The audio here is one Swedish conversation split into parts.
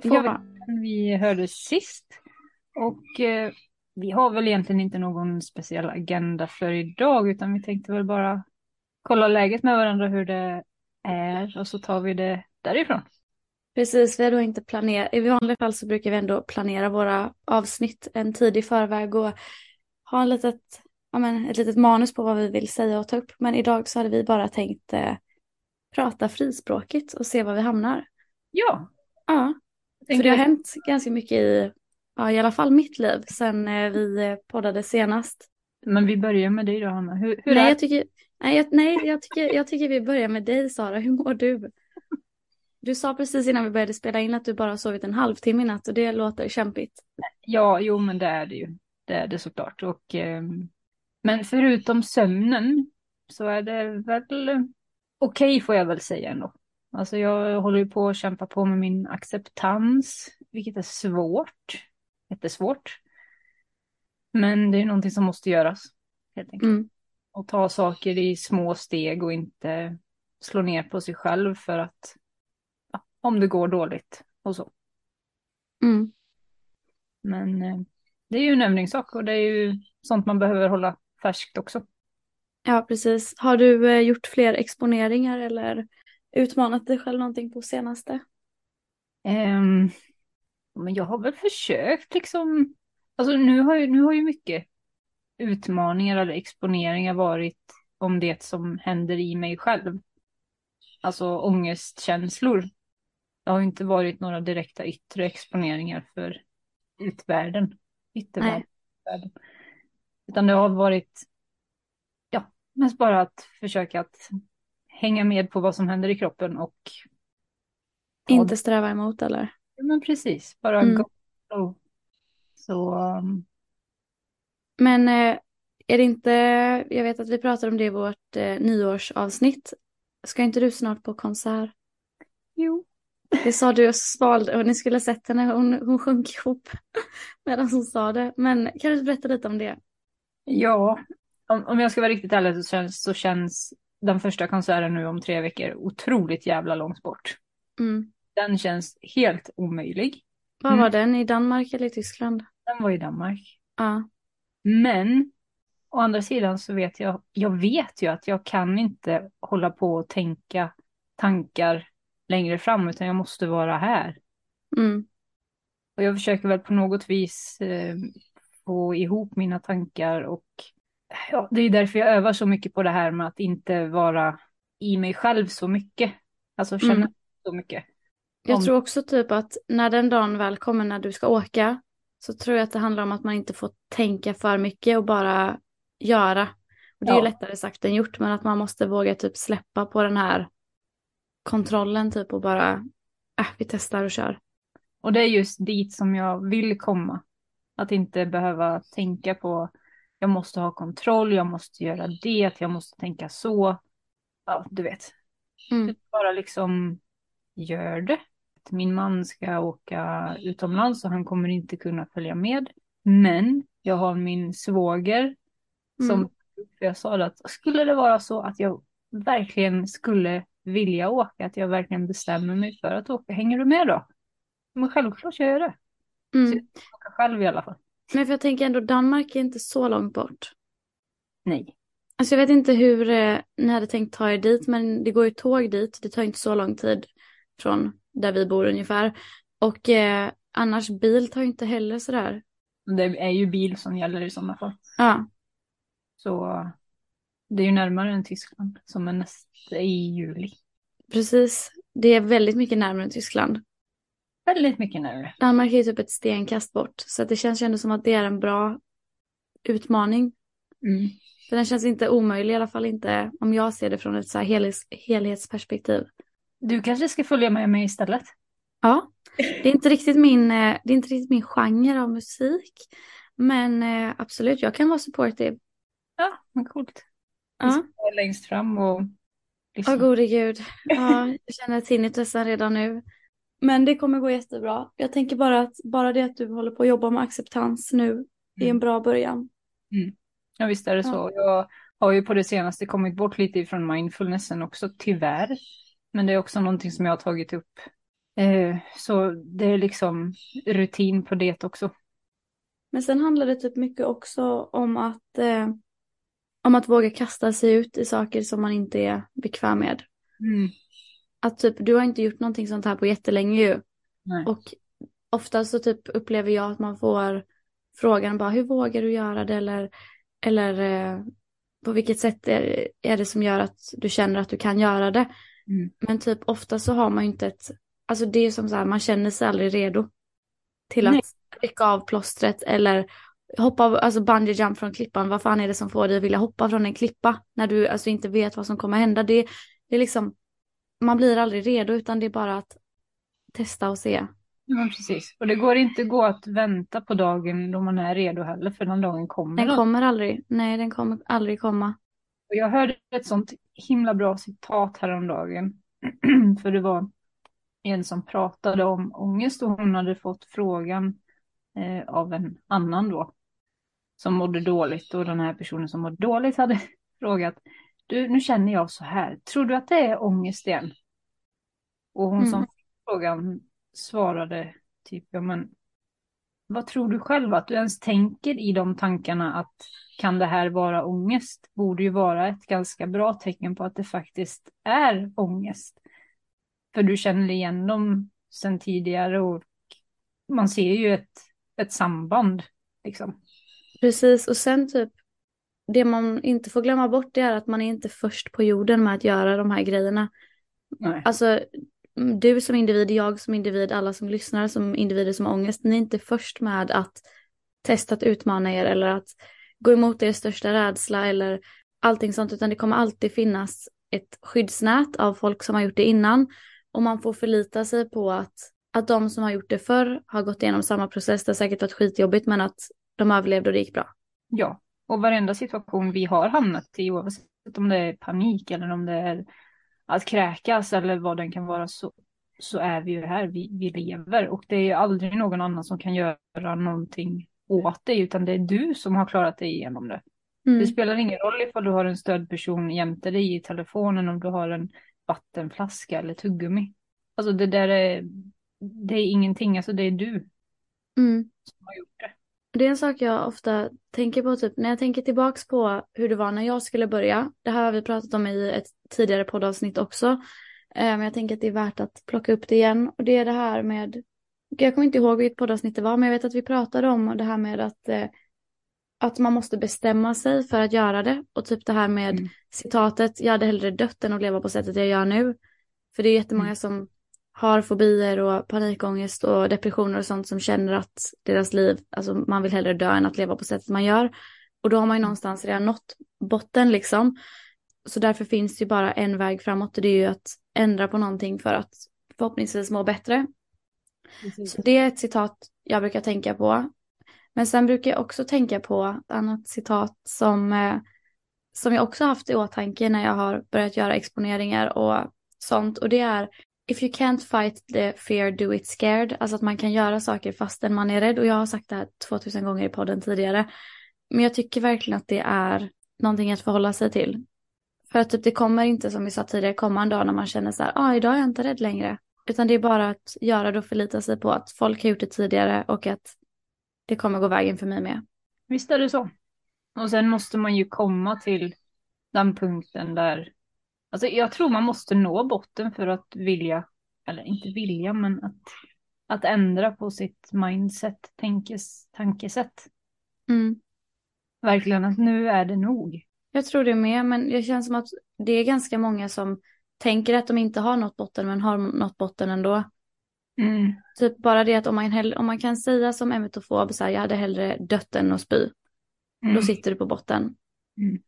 två Ja. veckor sedan vi hördes sist. Och eh, vi har väl egentligen inte någon speciell agenda för idag utan vi tänkte väl bara kolla läget med varandra hur det är och så tar vi det därifrån. Precis, vi har då inte planerat, i vanliga fall så brukar vi ändå planera våra avsnitt en tid i förväg och ha en litet, ja men, ett litet manus på vad vi vill säga och ta upp. Men idag så hade vi bara tänkt eh, prata frispråkigt och se var vi hamnar. Ja, Ja, för det har hänt ganska mycket i, ja, i alla fall mitt liv sen eh, vi eh, poddade senast. men vi börjar med dig då Hanna. Hur, hur nej, är jag tycker, nej, jag, nej jag, tycker, jag tycker vi börjar med dig Sara, hur mår du? Du sa precis innan vi började spela in att du bara sovit en halvtimme i natt och det låter kämpigt. Ja, jo men det är det ju. Det är det såklart. Och, ehm, men förutom sömnen så är det väl eh, okej får jag väl säga ändå. Alltså jag håller ju på att kämpa på med min acceptans, vilket är svårt. Jättesvårt. Men det är någonting som måste göras. Helt enkelt. Mm. Och ta saker i små steg och inte slå ner på sig själv för att ja, om det går dåligt och så. Mm. Men eh, det är ju en övningssak och det är ju sånt man behöver hålla färskt också. Ja, precis. Har du eh, gjort fler exponeringar eller utmanat dig själv någonting på senaste? Ehm, men jag har väl försökt liksom, alltså nu har ju, nu har ju mycket utmaningar eller exponeringar varit om det som händer i mig själv. Alltså ångestkänslor. Det har ju inte varit några direkta yttre exponeringar för utvärlden. Yttervärlden. Utan det har varit, ja, mest bara att försöka att hänga med på vad som händer i kroppen och Inte sträva emot eller? Ja, men precis, bara Mm. go. Så um, Men eh, är det inte, jag vet att vi pratade om det i vårt eh, nyårsavsnitt. Ska inte du snart på konsert? jo. Det sa du och svalde och ni skulle sett henne, hon, hon sjönk ihop medan hon sa det. Men kan du berätta lite om det? Ja, om, om jag ska vara riktigt ärlig så känns, så känns den första konserten nu om tre veckor otroligt jävla långt bort. Mm. Den känns helt omöjlig. Var Mm. var den? I Danmark eller i Tyskland? Den var i Danmark. Ja. Men å andra sidan så vet jag, jag vet ju att jag kan inte hålla på och tänka tankar längre fram utan jag måste vara här. Mm. Och jag försöker väl på något vis eh, få ihop mina tankar och ja, det är därför jag övar så mycket på det här med att inte vara i mig själv så mycket. Alltså känna Mm. så mycket. Jag Om- tror också typ att när den dagen väl kommer när du ska åka så tror jag att det handlar om att man inte får tänka för mycket och bara göra. Och det är ju lättare sagt än gjort men att man måste våga typ släppa på den här kontrollen typ och bara, äh, vi testar och kör. Och det är just dit som jag vill komma. Att inte behöva tänka på jag måste ha kontroll, jag måste göra det, jag måste tänka så. Ja, du vet. Mm. Bara liksom gör det. Min man ska åka utomlands och han kommer inte kunna följa med. Men jag har min svåger som, Mm. jag sa att skulle det vara så att jag verkligen skulle vilja åka, att jag verkligen bestämmer mig för att åka, hänger du med då? Men självklart gör jag det. Mm. Åka själv i alla fall. Men för jag tänker ändå Danmark är inte så långt bort. Nej. Alltså jag vet inte hur eh, ni hade tänkt ta er dit men det går ju tåg dit. Det tar inte så lång tid från där vi bor ungefär. Och eh, annars bil tar ju inte heller sådär. Det är ju bil som gäller i sådana fall. Ja, Så det är ju närmare än Tyskland som är nästa i juli. precis. Det är väldigt mycket närmare än Tyskland. Väldigt mycket närmare. Danmark är ju typ ett stenkast bort. Så det känns ju ändå som att det är en bra utmaning. Mm. För den känns inte omöjlig, i alla fall inte om jag ser det från ett så här helhets, helhetsperspektiv. Du kanske ska följa med mig istället? Ja, det är inte riktigt min, eh, det är inte riktigt min genre av musik. Men eh, absolut, jag kan vara supportive. Ja, men coolt. Vi Ja, ska vara längst fram och åh gode gud. Ja, jag känner tinnitusen redan nu. Men det kommer gå jättebra. Jag tänker bara att bara det att du håller på att jobba med acceptans nu är en Mm. bra början. Ja, visst är det Ja. så. Jag har ju på det senaste kommit bort lite ifrån mindfulnessen också, tyvärr. Men det är också någonting som jag har tagit upp. Eh, så det är liksom rutin på det också. Men sen handlar det typ mycket också om att, eh, om att våga kasta sig ut i saker som man inte är bekväm med. Mm. Att typ, du har inte gjort någonting sånt här på jättelänge ju. Nej. Och ofta så typ upplever jag att man får frågan bara, hur vågar du göra det? Eller, eller eh, på vilket sätt är, är det som gör att du känner att du kan göra det? Mm. Men typ ofta så har man ju inte ett, alltså det är som så här, man känner sig aldrig redo till Nej. att rycka av plåstret eller hoppa, alltså bungee jump från klippan. Vad fan är det som får dig att vilja hoppa från en klippa när du alltså inte vet vad som kommer hända? Det, det är liksom, man blir aldrig redo utan det är bara att testa och se. Ja, precis. Och det går inte gå att vänta på dagen då man är redo heller, för den dagen kommer. Den kommer aldrig, nej den kommer aldrig komma. Och Jag hörde ett sånt himla bra citat häromdagen. För det var en som pratade om ångest och hon hade fått frågan eh, av en annan då. Som mådde dåligt och den här personen som mådde dåligt hade frågat. Du, nu känner jag så här. Tror du att det är ångest igen? Och hon som Mm. fick frågan svarade typ, ja men vad tror du själv att du ens tänker i de tankarna att kan det här vara ångest? Borde ju vara ett ganska bra tecken på att det faktiskt är ångest. För du känner igen dem sedan tidigare och man ser ju ett, ett samband. Liksom. Precis, och sen typ det man inte får glömma bort det är att man är inte först på jorden med att göra de här grejerna. Nej. Alltså du som individ, jag som individ, alla som lyssnar som individer som har ångest, ni är inte först med att testa att utmana er eller att gå emot er största rädsla eller allting sånt, utan det kommer alltid finnas ett skyddsnät av folk som har gjort det innan och man får förlita sig på att, att de som har gjort det förr har gått igenom samma process, det har säkert varit skitjobbigt men att de överlevde och det gick bra. Ja, och varenda situation vi har hamnat i, oavsett om det är panik eller om det är att kräkas eller vad den kan vara, så, så är vi ju här, vi, vi lever. Och det är ju aldrig någon annan som kan göra någonting åt dig, utan det är du som har klarat dig igenom det. Mm. Det spelar ingen roll ifall du har en stödperson jämte dig i telefonen, om du har en vattenflaska eller tuggummi. Alltså det där är, det är ingenting, alltså det är du Mm. som har gjort det. Det är en sak jag ofta tänker på, typ när jag tänker tillbaks på hur det var när jag skulle börja. Det här har vi pratat om i ett tidigare poddavsnitt också. Eh, Men jag tänker att det är värt att plocka upp det igen. Och det är det här med, jag kommer inte ihåg vilket poddavsnitt det var, men jag vet att vi pratade om det här med att, eh, att man måste bestämma sig för att göra det. Och typ det här med Mm. citatet, jag hade hellre dött än att leva på sättet jag gör nu. För det är jättemånga Mm. som har fobier och panikångest och depressioner och sånt som känner att deras liv, alltså man vill hellre dö än att leva på sättet man gör. Och då har man ju någonstans redan nått botten liksom. Så därför finns det ju bara en väg framåt och det är ju att ändra på någonting för att förhoppningsvis må bättre. Så det är ett citat jag brukar tänka på. Men sen brukar jag också tänka på ett annat citat som, eh, som jag också haft i åtanke när jag har börjat göra exponeringar och sånt. Och det är If you can't fight the fear, do it scared. Alltså att man kan göra saker fastän man är rädd. Och jag har sagt det här 2000 gånger i podden tidigare. Men jag tycker verkligen att det är någonting att förhålla sig till. För att typ det kommer inte som vi sa tidigare komma en dag när man känner så här, ah, idag är jag inte rädd längre. Utan det är bara att göra det och förlita sig på att folk har gjort det tidigare och att det kommer gå vägen för mig med. Visst är det så. Och sen måste man ju komma till den punkten där, alltså jag tror man måste nå botten för att vilja, eller inte vilja, men att, att ändra på sitt mindset, tänkes, tankesätt. Mm. Verkligen att nu är det nog. Jag tror det med, men det känns som att det är ganska många som tänker att de inte har nått botten men har nått botten ändå. Mm. Typ bara det att om man, hell- om man kan säga som emetofob så här, jag hade hellre dött än att spy. Mm. Då sitter du på botten. Mm.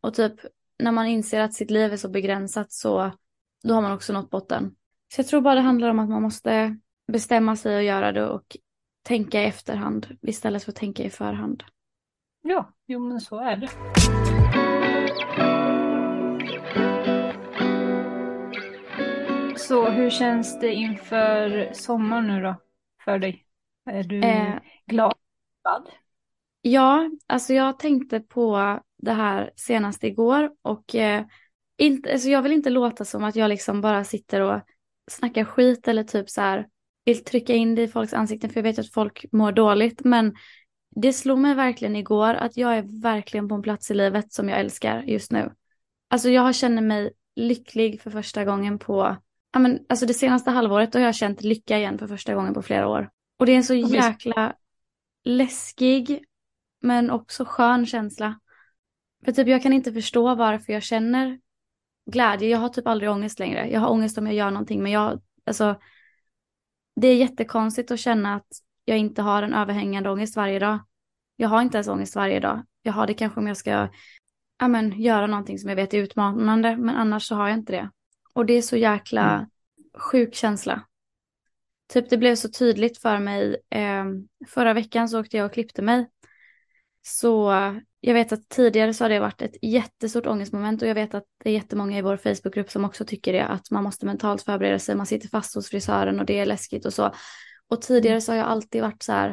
Och typ när man inser att sitt liv är så begränsat så då har man också nått botten. Så jag tror bara det handlar om att man måste bestämma sig och göra det och tänka i efterhand istället för att tänka i förhand. Ja, jo men så är det. Så hur känns det inför sommaren nu då? För dig? Är du Eh, glad? Ja, alltså jag tänkte på det här senast igår och eh, inte, alltså jag vill inte låta som att jag liksom bara sitter och snackar skit eller typ så här vill trycka in det i folks ansikten för jag vet att folk mår dåligt men det slog mig verkligen igår att jag är verkligen på en plats i livet som jag älskar just nu. Alltså jag känner mig lycklig för första gången på, ja men alltså det senaste halvåret har jag känt lycka igen för första gången på flera år. Och det är en så jäkla läskig men också skön känsla. För typ jag kan inte förstå varför jag känner glädje. Jag har typ aldrig ångest längre. Jag har ångest om jag gör någonting men jag, alltså det är jättekonstigt att känna att jag inte har en överhängande ångest varje dag. Jag har inte ens ångest varje dag. Jag har det kanske om jag ska ja, men, göra någonting som jag vet är utmanande, men annars så har jag inte det. Och det är så jäkla mm. sjuk känsla. Typ det blev så tydligt för mig. Eh, förra veckan så åkte jag och klippte mig. Så jag vet att tidigare så har det varit ett jättestort ångestmoment och jag vet att det är jättemånga i vår Facebookgrupp som också tycker det, att man måste mentalt förbereda sig, man sitter fast hos frisören och det är läskigt och så. Och tidigare mm. så har jag alltid varit så här,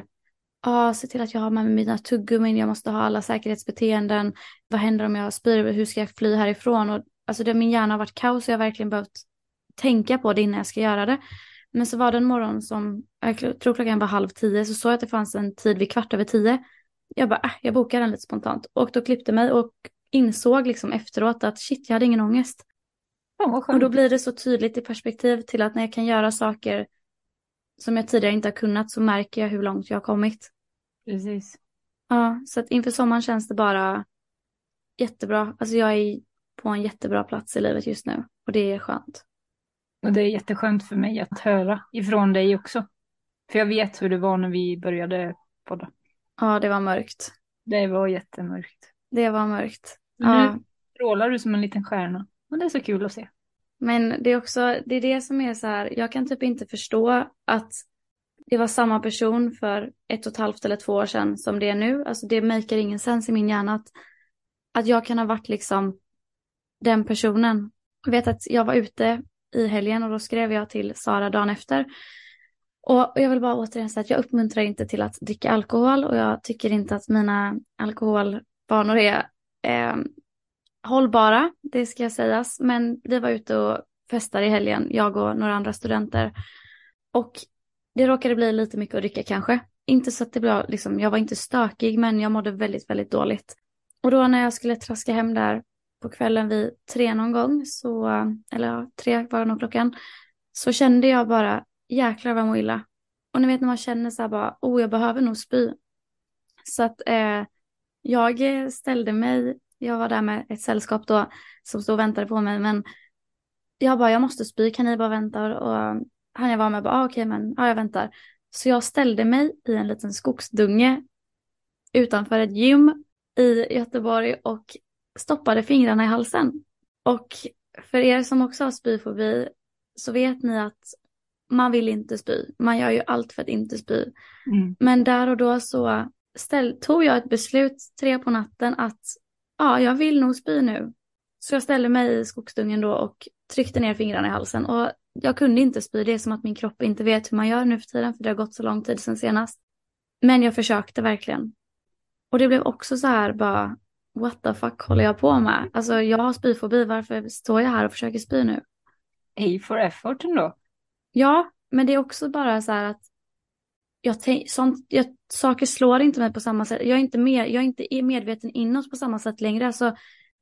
ja, ah, se till att jag har med mig mina tuggummin, jag måste ha alla säkerhetsbeteenden, vad händer om jag spyr, hur ska jag fly härifrån? Och, alltså det, min hjärna har varit kaos och jag har verkligen behövt tänka på det innan jag ska göra det. Men så var det en morgon som, jag tror klockan var halv tio, så såg jag att det fanns en tid vid kvart över tio. Jag bara, äh, jag bokar den lite spontant. Och då klippte mig och insåg liksom efteråt att shit, jag hade ingen ångest. Ja, och då blir det så tydligt i perspektiv till att när jag kan göra saker som jag tidigare inte har kunnat så märker jag hur långt jag har kommit. Precis. Ja, så att inför sommaren känns det bara jättebra. Alltså jag är på en jättebra plats i livet just nu och det är skönt. Och det är jätteskönt för mig att höra ifrån dig också. För jag vet hur det var när vi började podda. Ja, det var mörkt. Det var jättemörkt. Det var mörkt. Ja. Nu strålar du som en liten stjärna. Och det är så kul att se. Men det är också, det är det som är så här, jag kan typ inte förstå att det var samma person för ett och ett halvt eller två år sedan som det är nu. Alltså det maker ingen sens i min hjärna att, att jag kan ha varit liksom den personen. Jag vet att jag var ute i helgen och då skrev jag till Sara dagen efter. Och jag vill bara återigen säga att jag uppmuntrar inte till att dricka alkohol och jag tycker inte att mina alkoholvanor är eh, hållbara, det ska sägas. Men vi var ute och festade i helgen, jag och några andra studenter. Och det råkade bli lite mycket att dricka kanske. Inte så att det blev, liksom, jag var inte stökig men jag mådde väldigt, väldigt dåligt. Och då när jag skulle traska hem där på kvällen vid tre någon gång, så, eller ja, tre var det nog klockan, så kände jag bara jäklar vad jag mår illa. Och ni vet när man känner så här bara, oh jag behöver nog spy. Så att eh, jag ställde mig jag var där med ett sällskap då som stod och väntade på mig. Men jag bara, jag måste spy, kan ni bara vänta? Och han jag var med bara, ah, okej, okay, men ja, jag väntar. Så jag ställde mig i en liten skogsdunge utanför ett gym i Göteborg och stoppade fingrarna i halsen. Och för er som också har spyfobi så vet ni att man vill inte spy. Man gör ju allt för att inte spy. Mm. Men där och då så ställ, tog jag ett beslut tre på natten att ja, jag vill nog spy nu. Så jag ställde mig i skogsdungen då och tryckte ner fingrarna i halsen. Och jag kunde inte spy, det är som att min kropp inte vet hur man gör nu för tiden, för det har gått så lång tid sedan senast. Men jag försökte verkligen. Och det blev också så här bara, what the fuck håller jag på med? Alltså jag har spyfobi, varför står jag här och försöker spy nu? A for effort ändå. Ja, men det är också bara så här att jag tänk, sånt, jag, saker slår inte mig på samma sätt. Jag är inte, med, jag är inte medveten inåt på samma sätt längre. Alltså,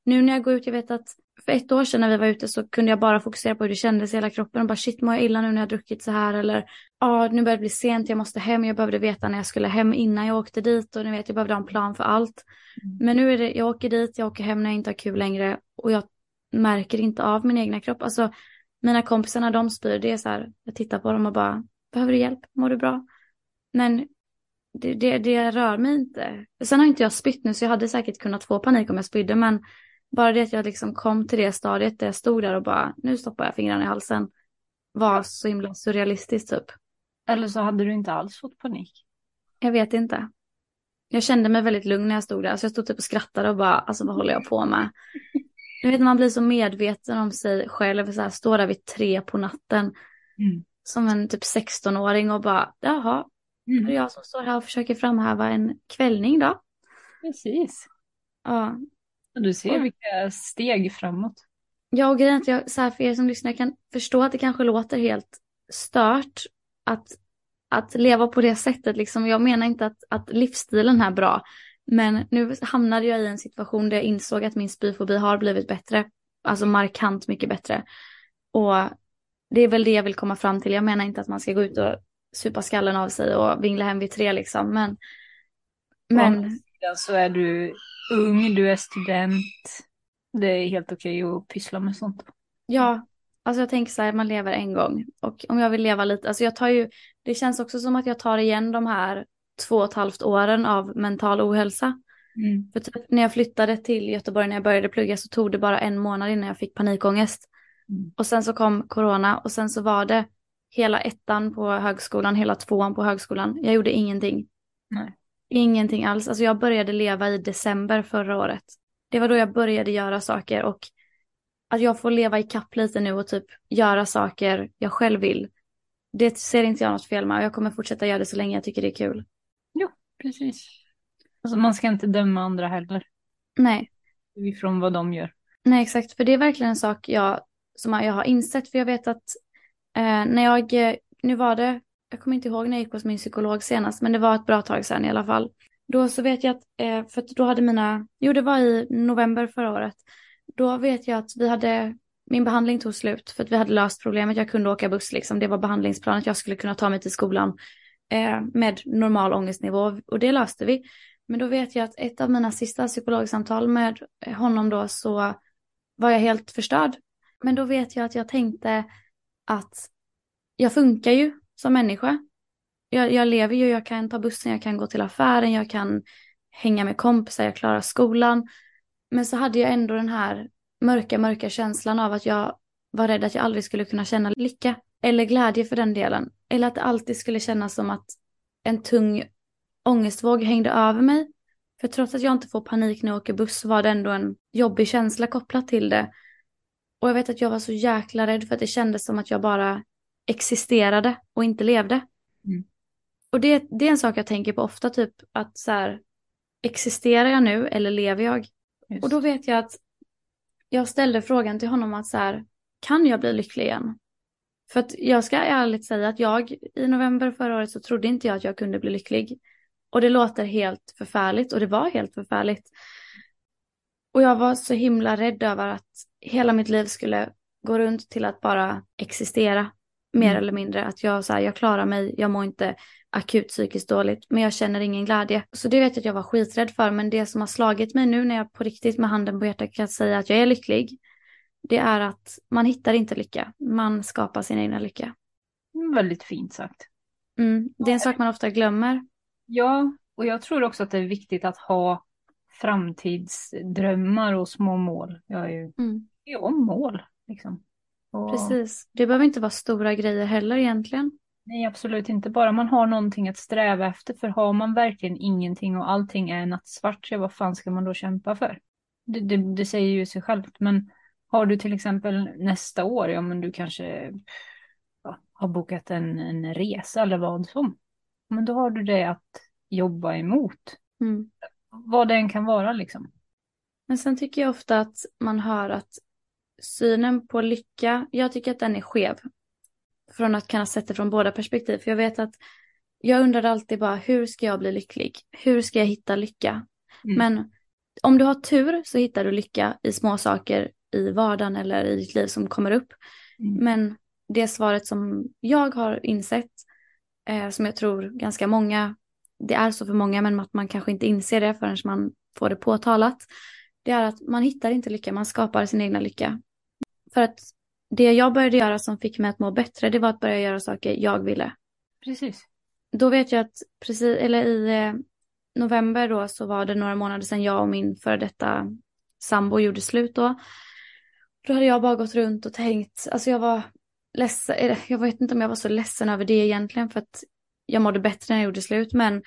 nu när jag går ut, jag vet att för ett år sedan när vi var ute så kunde jag bara fokusera på hur det kändes i hela kroppen och bara shit mår jag illa nu när jag druckit så här eller ja nu börjar det bli sent, jag måste hem, jag behövde veta när jag skulle hem innan jag åkte dit och ni vet jag behövde ha en plan för allt. Mm. Men nu är det, jag åker dit, jag åker hem när jag inte har kul längre och jag märker inte av min egna kropp. Alltså mina kompisar när de spyr, det är så här, jag tittar på dem och bara behöver du hjälp, mår du bra? Men det, det, det, rör mig inte. Sen har inte jag spytt nu så jag hade säkert kunnat få panik om jag spydde men bara det att jag liksom kom till det stadiet där jag stod där och bara nu stoppar jag fingrarna i halsen var så himla surrealistiskt typ. Eller så hade du inte alls fått panik. Jag vet inte. Jag kände mig väldigt lugn när jag stod där så jag stod typ och skrattade och bara alltså vad håller jag på med? Jag vet man blir så medveten om sig själv så här står där vid tre på natten. Mm. Som en typ 16-åring och bara jaha Mm. Det är jag som står här och försöker framhäva en kvällning då. Precis. Ja, Du ser vilka steg framåt. Ja, och grejen är att jag, så här, för er som lyssnar, jag kan förstå att det kanske låter helt stört att, att leva på det sättet. Liksom. Jag menar inte att, att livsstilen är bra, men nu hamnade jag i en situation där jag insåg att min spyfobi har blivit bättre. Alltså markant mycket bättre. Och det är väl det jag vill komma fram till. Jag menar inte att man ska gå ut och supa skallen av sig och vingla hem vid tre liksom, men... Men... Men så är du ung, du är student. Det är helt okej att pyssla med sånt. Ja, alltså jag tänker så här, man lever en gång. Och om jag vill leva lite, alltså jag tar ju, det känns också som att jag tar igen de här två och ett halvt åren av mental ohälsa. Mm. För typ när jag flyttade till Göteborg när jag började plugga så tog det bara en månad innan jag fick panikångest. Mm. Och sen så kom corona och sen så var det hela ettan på högskolan, hela tvåan på högskolan. Jag gjorde ingenting. Nej. Ingenting alls. Alltså jag började leva i december förra året. Det var då jag började göra saker och att jag får leva i kapp lite nu och typ göra saker jag själv vill. Det ser inte jag något fel med och jag kommer fortsätta göra det så länge jag tycker det är kul. Precis. Alltså man ska inte döma andra heller. Nej, Ifrån vad de gör. nej exakt. För det är verkligen en sak jag, som jag har insett. För jag vet att eh, när jag, nu var det, jag kommer inte ihåg när jag gick hos min psykolog senast, men det var ett bra tag sedan i alla fall. Då så vet jag att, eh, för att då hade mina, jo det var i november förra året. Då vet jag att vi hade, min behandling tog slut för att vi hade löst problemet. Jag kunde åka buss liksom, det var behandlingsplanet. Jag skulle kunna ta mig till skolan eh, med normal ångestnivå och det löste vi. Men då vet jag att ett av mina sista psykologsamtal med honom då så var jag helt förstörd. Men då vet jag att jag tänkte att jag funkar ju som människa. Jag, jag lever ju, jag kan ta bussen, jag kan gå till affären, jag kan hänga med kompisar, jag klarar skolan. Men så hade jag ändå den här mörka, mörka känslan av att jag var rädd att jag aldrig skulle kunna känna lycka. Eller glädje för den delen. Eller att det alltid skulle kännas som att en tung ångestvåg hängde över mig. För trots att jag inte får panik när jag åker buss var det ändå en jobbig känsla kopplat till det. Och jag vet att jag var så jäkla rädd för att det kändes som att jag bara existerade och inte levde. Mm. Och det, det är en sak jag tänker på ofta, typ att så här, existerar jag nu eller lever jag? Just. Och då vet jag att jag ställde frågan till honom att så här, kan jag bli lycklig igen? För att jag ska ärligt säga att jag i november förra året så trodde inte jag att jag kunde bli lycklig. Och det låter helt förfärligt och det var helt förfärligt. Och jag var så himla rädd över att hela mitt liv skulle gå runt till att bara existera. Mer Mm. eller mindre. Att jag, så här, jag klarar mig, jag mår inte akut psykiskt dåligt, men jag känner ingen glädje. Så det vet jag att jag var skiträdd för, men det som har slagit mig nu när jag på riktigt med handen på hjärtat kan säga att jag är lycklig, det är att man hittar inte lycka, man skapar sin egna lycka. Väldigt fint sagt. Mm. Det är en sak man ofta glömmer. Ja, och jag tror också att det är viktigt att ha framtidsdrömmar och små mål. Jag är ju Mm. mål liksom. Och, Precis. Det behöver inte vara stora grejer heller egentligen. Nej, absolut inte. Bara man har någonting att sträva efter. För har man verkligen ingenting och allting är nattsvart, så vad fan ska man då kämpa för? Det, det, det säger ju sig självt. Men har du till exempel nästa år, ja men du kanske ja, har bokat en, en resa eller vad som. Men då har du det att jobba emot. Mm. Vad det än kan vara liksom. Men sen tycker jag ofta att man hör att synen på lycka, jag tycker att den är skev. Från att kunna sätta från båda perspektiv. För jag vet att jag undrar alltid bara hur ska jag bli lycklig? Hur ska jag hitta lycka? Mm. Men om du har tur så hittar du lycka i små saker i vardagen eller i ditt liv som kommer upp. Mm. Men det svaret som jag har insett, eh, som jag tror ganska många, det är så för många men att man kanske inte inser det förrän man får det påtalat, det är att man hittar inte lycka, man skapar sin egna lycka. För att det jag började göra som fick mig att må bättre, det var att börja göra saker jag ville. Precis. Då vet jag att precis, eller i eh, november då så var det några månader sedan jag och min före detta sambo gjorde slut då. Då hade jag bara gått runt och tänkt, alltså jag var ledsen, jag vet inte om jag var så ledsen över det egentligen för att jag mådde bättre när jag gjorde slut men,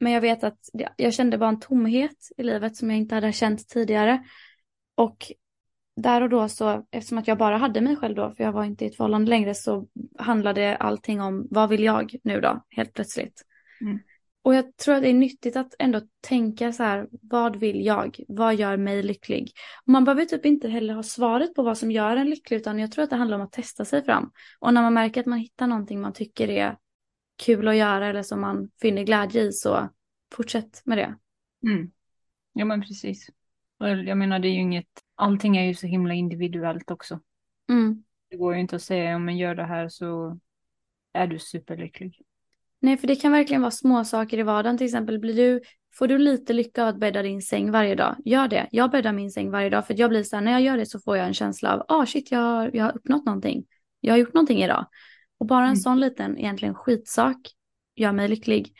men jag vet att jag kände bara en tomhet i livet som jag inte hade känt tidigare. Och där och då så, eftersom att jag bara hade mig själv då, för jag var inte i ett förhållande längre, så handlade allting om vad vill jag nu då, helt plötsligt. Mm. Och jag tror att det är nyttigt att ändå tänka så här, vad vill jag? Vad gör mig lycklig? Och man behöver typ inte heller ha svaret på vad som gör en lycklig, utan jag tror att det handlar om att testa sig fram. Och när man märker att man hittar någonting man tycker är kul att göra eller som man finner glädje i, så fortsätt med det. Mm. Ja men precis. Och jag menar det är ju inget, allting är ju så himla individuellt också. Mm. Det går ju inte att säga om man gör det här så är du superlycklig. Nej, för det kan verkligen vara små saker i vardagen. Till exempel, blir du, får du lite lycka av att bädda din säng varje dag? Gör det. Jag bäddar min säng varje dag för jag blir så här, när jag gör det så får jag en känsla av, ah shit, jag har, jag har uppnått någonting. Jag har gjort någonting idag. Och bara en Mm. sån liten, egentligen skitsak gör mig lycklig.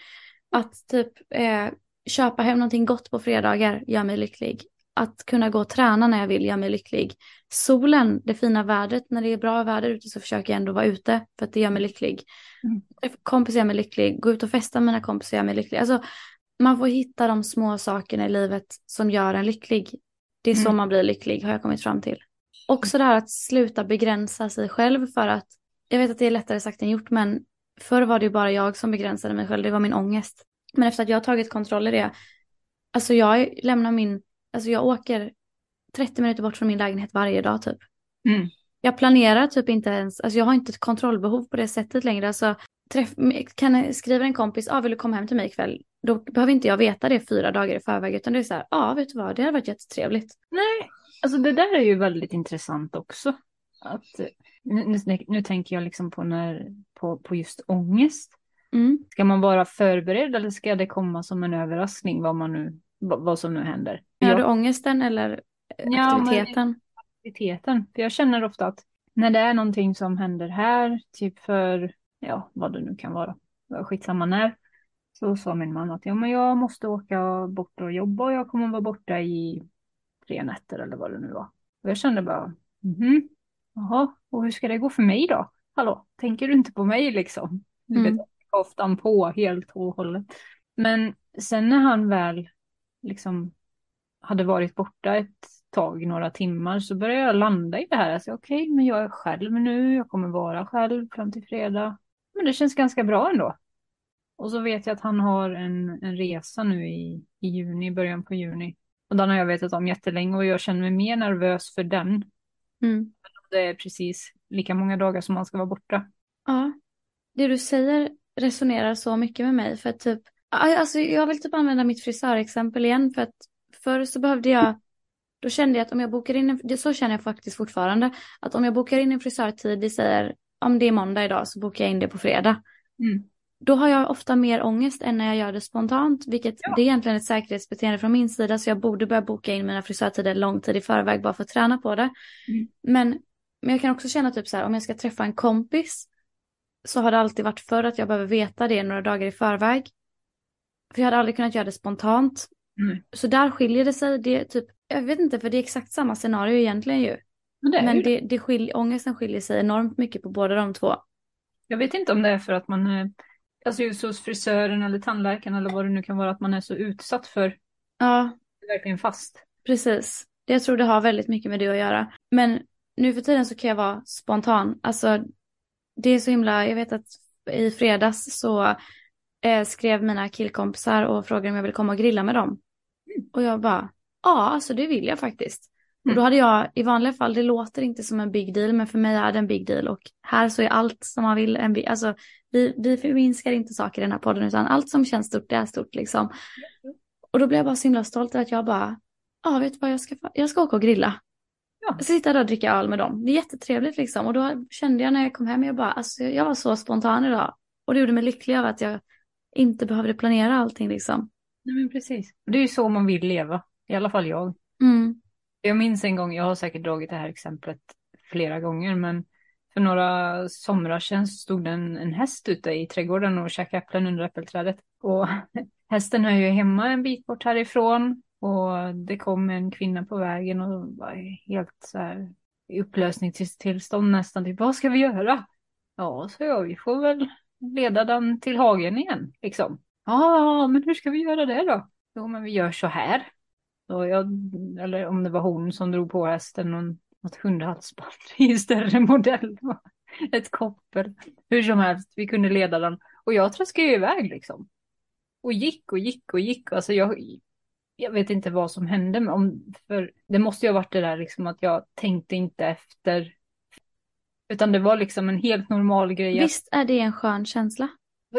Att typ eh, köpa hem någonting gott på fredagar gör mig lycklig. Att kunna gå och träna när jag vill gör mig lycklig. Solen, det fina vädret, när det är bra väder ute så försöker jag ändå vara ute för att det gör mig lycklig. Mm. Kompisar gör mig lycklig, gå ut och festa med mina kompisar gör mig lycklig. Alltså, man får hitta de små sakerna i livet som gör en lycklig. Det är så Mm. man blir lycklig har jag kommit fram till. Också det här att sluta begränsa sig själv för att, jag vet att det är lättare sagt än gjort men förr var det ju bara jag som begränsade mig själv, det var min ångest. Men efter att jag har tagit kontroll i det, alltså jag lämnar min, alltså jag åker 30 minuter bort från min lägenhet varje dag typ. Mm. Jag planerar typ inte ens, alltså jag har inte ett kontrollbehov på det sättet längre. Alltså, träff, kan skriva en kompis, ah, vill du komma hem till mig ikväll? Då behöver inte jag veta det fyra dagar i förväg utan det är så här, ja ah, vet du vad, det hade varit jättetrevligt. Nej, alltså det där är ju väldigt intressant också. Att, nu, nu, nu tänker jag liksom på, när, på, på just ångest. Mm. Ska man vara förberedd eller ska det komma som en överraskning vad, man nu, vad, som nu händer? Jag- du ångesten eller eh, Ja, men- aktiviteten? aktiviteten. För jag känner ofta att när det är någonting som händer här, typ för, ja, vad det nu kan vara, skitsamma när, så sa min man att ja, men jag måste åka bort och jobba och jag kommer vara borta i tre nätter eller vad det nu var. Och jag kände bara, mhm, jaha, och hur ska det gå för mig då? Hallå, tänker du inte på mig liksom? Du Mm. vet, ofta på helt och hållet. Men sen när han väl liksom hade varit borta ett tag, några timmar, så började jag landa i det här. Alltså, Okej, men jag är själv nu, jag kommer vara själv fram till fredag. Men det känns ganska bra ändå. Och så vet jag att han har en, en resa nu i, i juni, början på juni. Och den har jag vetat om jättelänge och jag känner mig mer nervös för den. Mm. Det är precis lika många dagar som man ska vara borta. Ja, det du säger resonerar så mycket med mig för att typ, alltså jag vill typ använda mitt frisörexempel igen för att förr så behövde jag, då kände jag att om jag bokar in en, så känner jag faktiskt fortfarande, att om jag bokar in en frisörtid, vi säger om det är måndag idag så bokar jag in det på fredag. Mm. Då har jag ofta mer ångest än när jag gör det spontant, vilket Ja. det är egentligen ett säkerhetsbeteende från min sida så jag borde börja boka in mina frisörtider lång tid i förväg bara för att träna på det. Mm. Men, men jag kan också känna typ så här, om jag ska träffa en kompis så har det alltid varit för att jag behöver veta det några dagar i förväg. För jag hade aldrig kunnat göra det spontant. Mm. Så där skiljer det sig. Det typ, jag vet inte, för det är exakt samma scenario egentligen ju. Men det Men det, det skilj, ångesten skiljer sig enormt mycket på båda de två. Jag vet inte om det är för att man alltså just hos frisören eller tandläkaren eller vad det nu kan vara, att man är så utsatt för Ja, verkligen fast. precis. Jag tror det har väldigt mycket med det att göra. Men nu för tiden så kan jag vara spontan. Alltså, det är så himla, jag vet att i fredags så eh, skrev mina killkompisar och frågade om jag ville komma och grilla med dem. Och jag bara, ja, alltså det vill jag faktiskt. Och Mm. då hade jag, i vanliga fall, det låter inte som en big deal, men för mig är det en big deal. Och här så är allt som man vill en big, alltså vi, vi förminskar inte saker i den här podden, utan allt som känns stort, det är stort liksom. Och då blev jag bara så himla stolt att jag bara, ja vet du vad, jag ska, jag ska åka och grilla. Ja. Sitta där och dricka öl med dem. Det är jättetrevligt liksom. Och då kände jag när jag kom hem, jag bara, alltså jag var så spontan idag. Och det gjorde mig lycklig av att jag inte behövde planera allting liksom. Nej, men precis. Det är ju så man vill leva, i alla fall jag. Mm. Jag minns en gång, jag har säkert dragit det här exemplet flera gånger, men för några somrar sedan stod det en, en häst ute i trädgården och käkade äpplen under äppelträdet. Och hästen är ju hemma en bit bort härifrån och det kom en kvinna på vägen och var helt så här i upplösningstillstånd nästan. Typ, vad ska vi göra? Ja, så jag, vi får väl leda den till hagen igen, liksom. Ja, men hur ska vi göra det då? Jo, men vi gör så här. Så jag, eller om det var hon som drog på hästen och något hundhalsband i större modell. Ett koppel. Hur som helst, vi kunde leda den. Och jag traskade ju iväg liksom. och gick och gick och gick. Alltså jag, jag vet inte vad som hände. Men om, för det måste ju ha varit det där liksom att jag tänkte inte efter. Utan det var liksom en helt normal grej. Visst är det en skön känsla?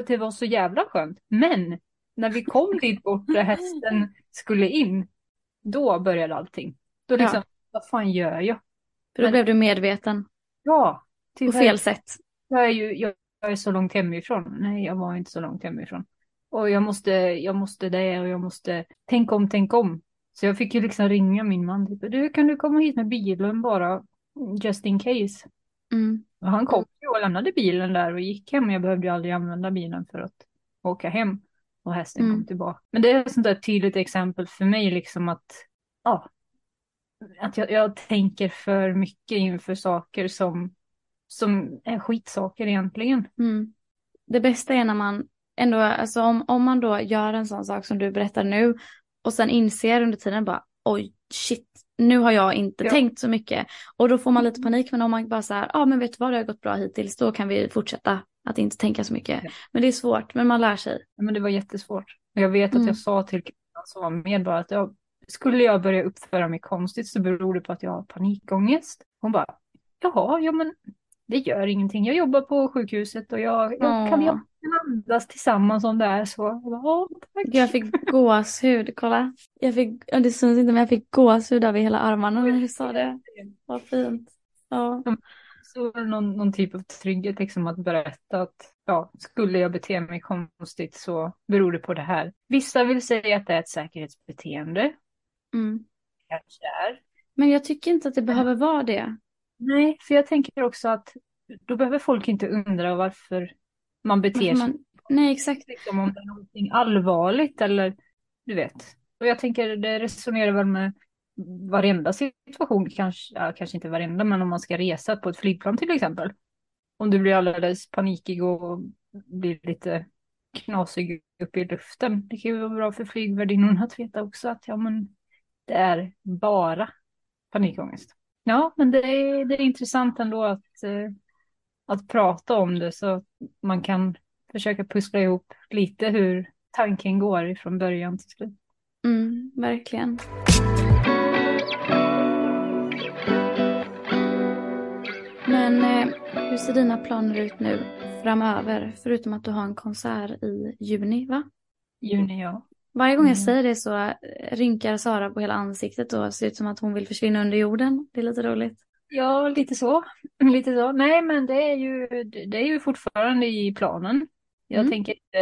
Det var så jävla skönt. Men när vi kom dit bort där hästen skulle in. Då började allting. Då liksom, ja. vad fan gör jag? För då men, blev du medveten. Ja. På fel sätt. Jag är ju jag är så långt hemifrån. Nej, jag var inte så långt hemifrån. Och jag måste, jag måste det och jag måste tänka om, tänka om. Så jag fick ju liksom ringa min man. Typ, du, kan du komma hit med bilen bara? Just in case. Mm. Och han kom ju och lämnade bilen där och gick hem. Jag behövde ju aldrig använda bilen för att åka hem. Och hästen mm. kom tillbaka. Men det är ett sånt där tydligt exempel för mig liksom att, ja, att jag, jag tänker för mycket inför saker som, som är skitsaker egentligen. Mm. Det bästa är när man ändå, alltså om, om man då gör en sån sak som du berättar nu och sen inser under tiden bara oj shit, nu har jag inte ja. tänkt så mycket. Och då får man lite panik, men om man bara så här, ja ah, men vet du vad, det har gått bra hittills, då kan vi fortsätta att inte tänka så mycket. Ja. Men det är svårt, men man lär sig. Ja, men det var jättesvårt. Jag vet att mm. jag sa till kvinnan som var med bara att jag, skulle jag börja uppföra mig konstigt så beror det på att jag har panikångest. Hon bara, jaha, ja men det gör ingenting. Jag jobbar på sjukhuset och jag, jag kan jag andas tillsammans om det är så. Jag, bara, jag fick gåshud, kolla. Jag fick, det syns inte men jag fick gåshud över hela armarna när du sa det. Vad fint. Ja. Så någon, någon typ av trygghet liksom att berätta att ja, skulle jag bete mig konstigt så beror det på det här. Vissa vill säga att det är ett säkerhetsbeteende. Mm. Kanske är. Men jag tycker inte att det behöver vara det. Nej, för jag tänker också att då behöver folk inte undra varför man beter sig. nej, exakt. Liksom om det är någonting allvarligt eller du vet. Och jag tänker det resonerar väl med varenda situation, kanske, ja, kanske inte varenda, men om man ska resa på ett flygplan till exempel. Om du blir alldeles panikig och blir lite knasig uppe i luften. Det kan ju vara bra för flygvärdinnorna att veta också att ja, men det är bara panikångest. Ja, men det är, det är intressant ändå att, eh, att prata om det så att man kan försöka pussla ihop lite hur tanken går ifrån början till slut. Mm, verkligen. Men eh, hur ser dina planer ut nu framöver? Förutom att du har en konsert i juni, va? Juni, ja. Varje gång jag mm. säger det så eh, rynkar Sara på hela ansiktet och ser ut som att hon vill försvinna under jorden. Det är lite roligt. Ja, lite så. Lite så. Nej, men det är ju, det är ju fortfarande i planen. Jag mm. tänker inte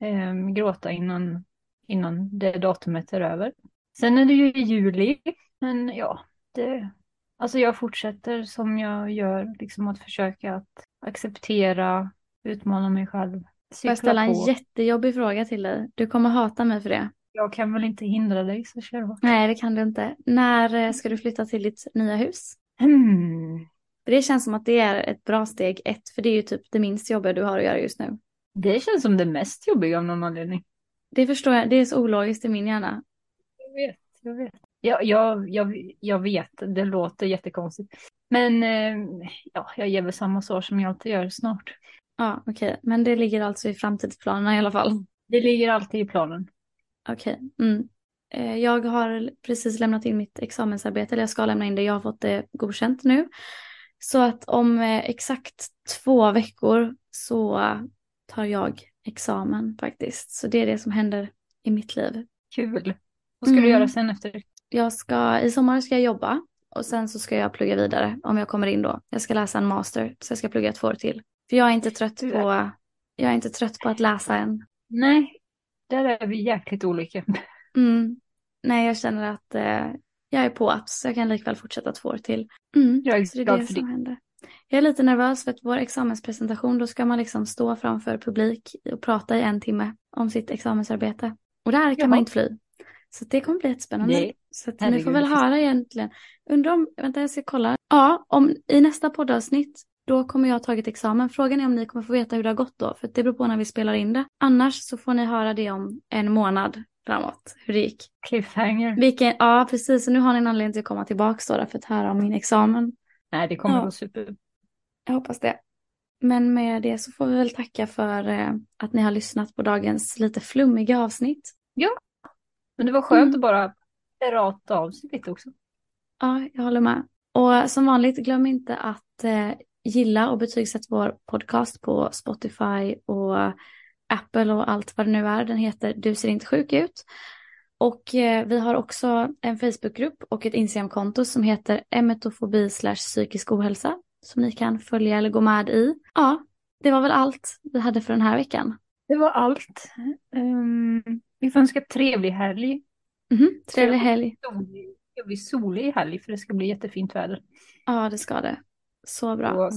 äh, äh, gråta innan, innan det datumet är över. Sen är det ju i juli, men ja, det, alltså jag fortsätter som jag gör, liksom att försöka att acceptera, utmana mig själv, Får jag ställa en jättejobbig fråga till dig? Du kommer hata mig för det. Jag kan väl inte hindra dig så kör hårt. Nej det kan du inte. När eh, ska du flytta till ditt nya hus? Hmm. det känns som att det är ett bra steg ett. För det är ju typ det minst jobbiga du har att göra just nu. Det känns som det mest jobbiga av någon anledning. Det förstår jag. Det är så ologiskt i min hjärna. Jag vet. Jag vet. Jag, jag, jag, jag vet. Det låter jättekonstigt. Men eh, ja, jag ger väl samma svar som jag alltid gör snart. Ja, okej. Okay. Men det ligger alltså i framtidsplanerna i alla fall? Det ligger alltid i planen. Okej. Okay. Mm. Eh, jag har precis lämnat in mitt examensarbete, eller jag ska lämna in det. Jag har fått det godkänt nu. Så att om eh, exakt två veckor så tar jag examen faktiskt. Så det är det som händer i mitt liv. Kul. Vad ska mm. du göra sen efter? Jag ska, i sommar ska jag jobba och sen så ska jag plugga vidare om jag kommer in då. Jag ska läsa en master så jag ska plugga två år till. För jag är inte trött på, jag är inte trött på att läsa än. Nej, där är vi jäkligt olika. Mm. Nej, jag känner att eh, jag är på att så jag kan likväl fortsätta två år till. Mm. Jag är så det är det som händer. Jag är lite nervös för att vår examenspresentation, då ska man liksom stå framför publik och prata i en timme om sitt examensarbete. Och där kan Jaha. man inte fly. Så det kommer bli jättespännande. Nej. Så att ni får väl höra egentligen. Undrar om, vänta jag ska kolla. Ja, om i nästa poddavsnitt då kommer jag ha tagit examen. Frågan är om ni kommer få veta hur det har gått då, för det beror på när vi spelar in det. Annars så får ni höra det om en månad framåt, hur det gick. Cliffhanger. Vilken, ja, precis. Så nu har ni en anledning till att komma tillbaka då, för att höra om min examen. Nej, det kommer ja. gå super. Jag hoppas det. Men med det så får vi väl tacka för eh, att ni har lyssnat på dagens lite flummiga avsnitt. Men det var skönt Mm. att bara rata av sig lite också. Ja, jag håller med. Och som vanligt, glöm inte att eh, gilla och betygsätta vår podcast på Spotify och Apple och allt vad det nu är. Den heter Du ser inte sjuk ut. Och eh, vi har också en Facebookgrupp och ett Instagramkonto som heter emetofobi slash psykisk ohälsa som ni kan följa eller gå med i. Ja, det var väl allt vi hade för den här veckan. Det var allt. Um, vi får önska trevlig helg. Mhm, trevlig helg. Solig, solig helg för det ska bli jättefint väder. Ja, det ska det. Så bra. Och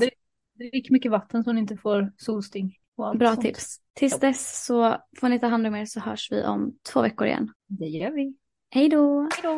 drick mycket vatten så ni inte får solsting. Bra sånt. tips. Tills dess så får ni ta hand om er så hörs vi om två veckor igen. Det gör vi. Hej då! Hej då!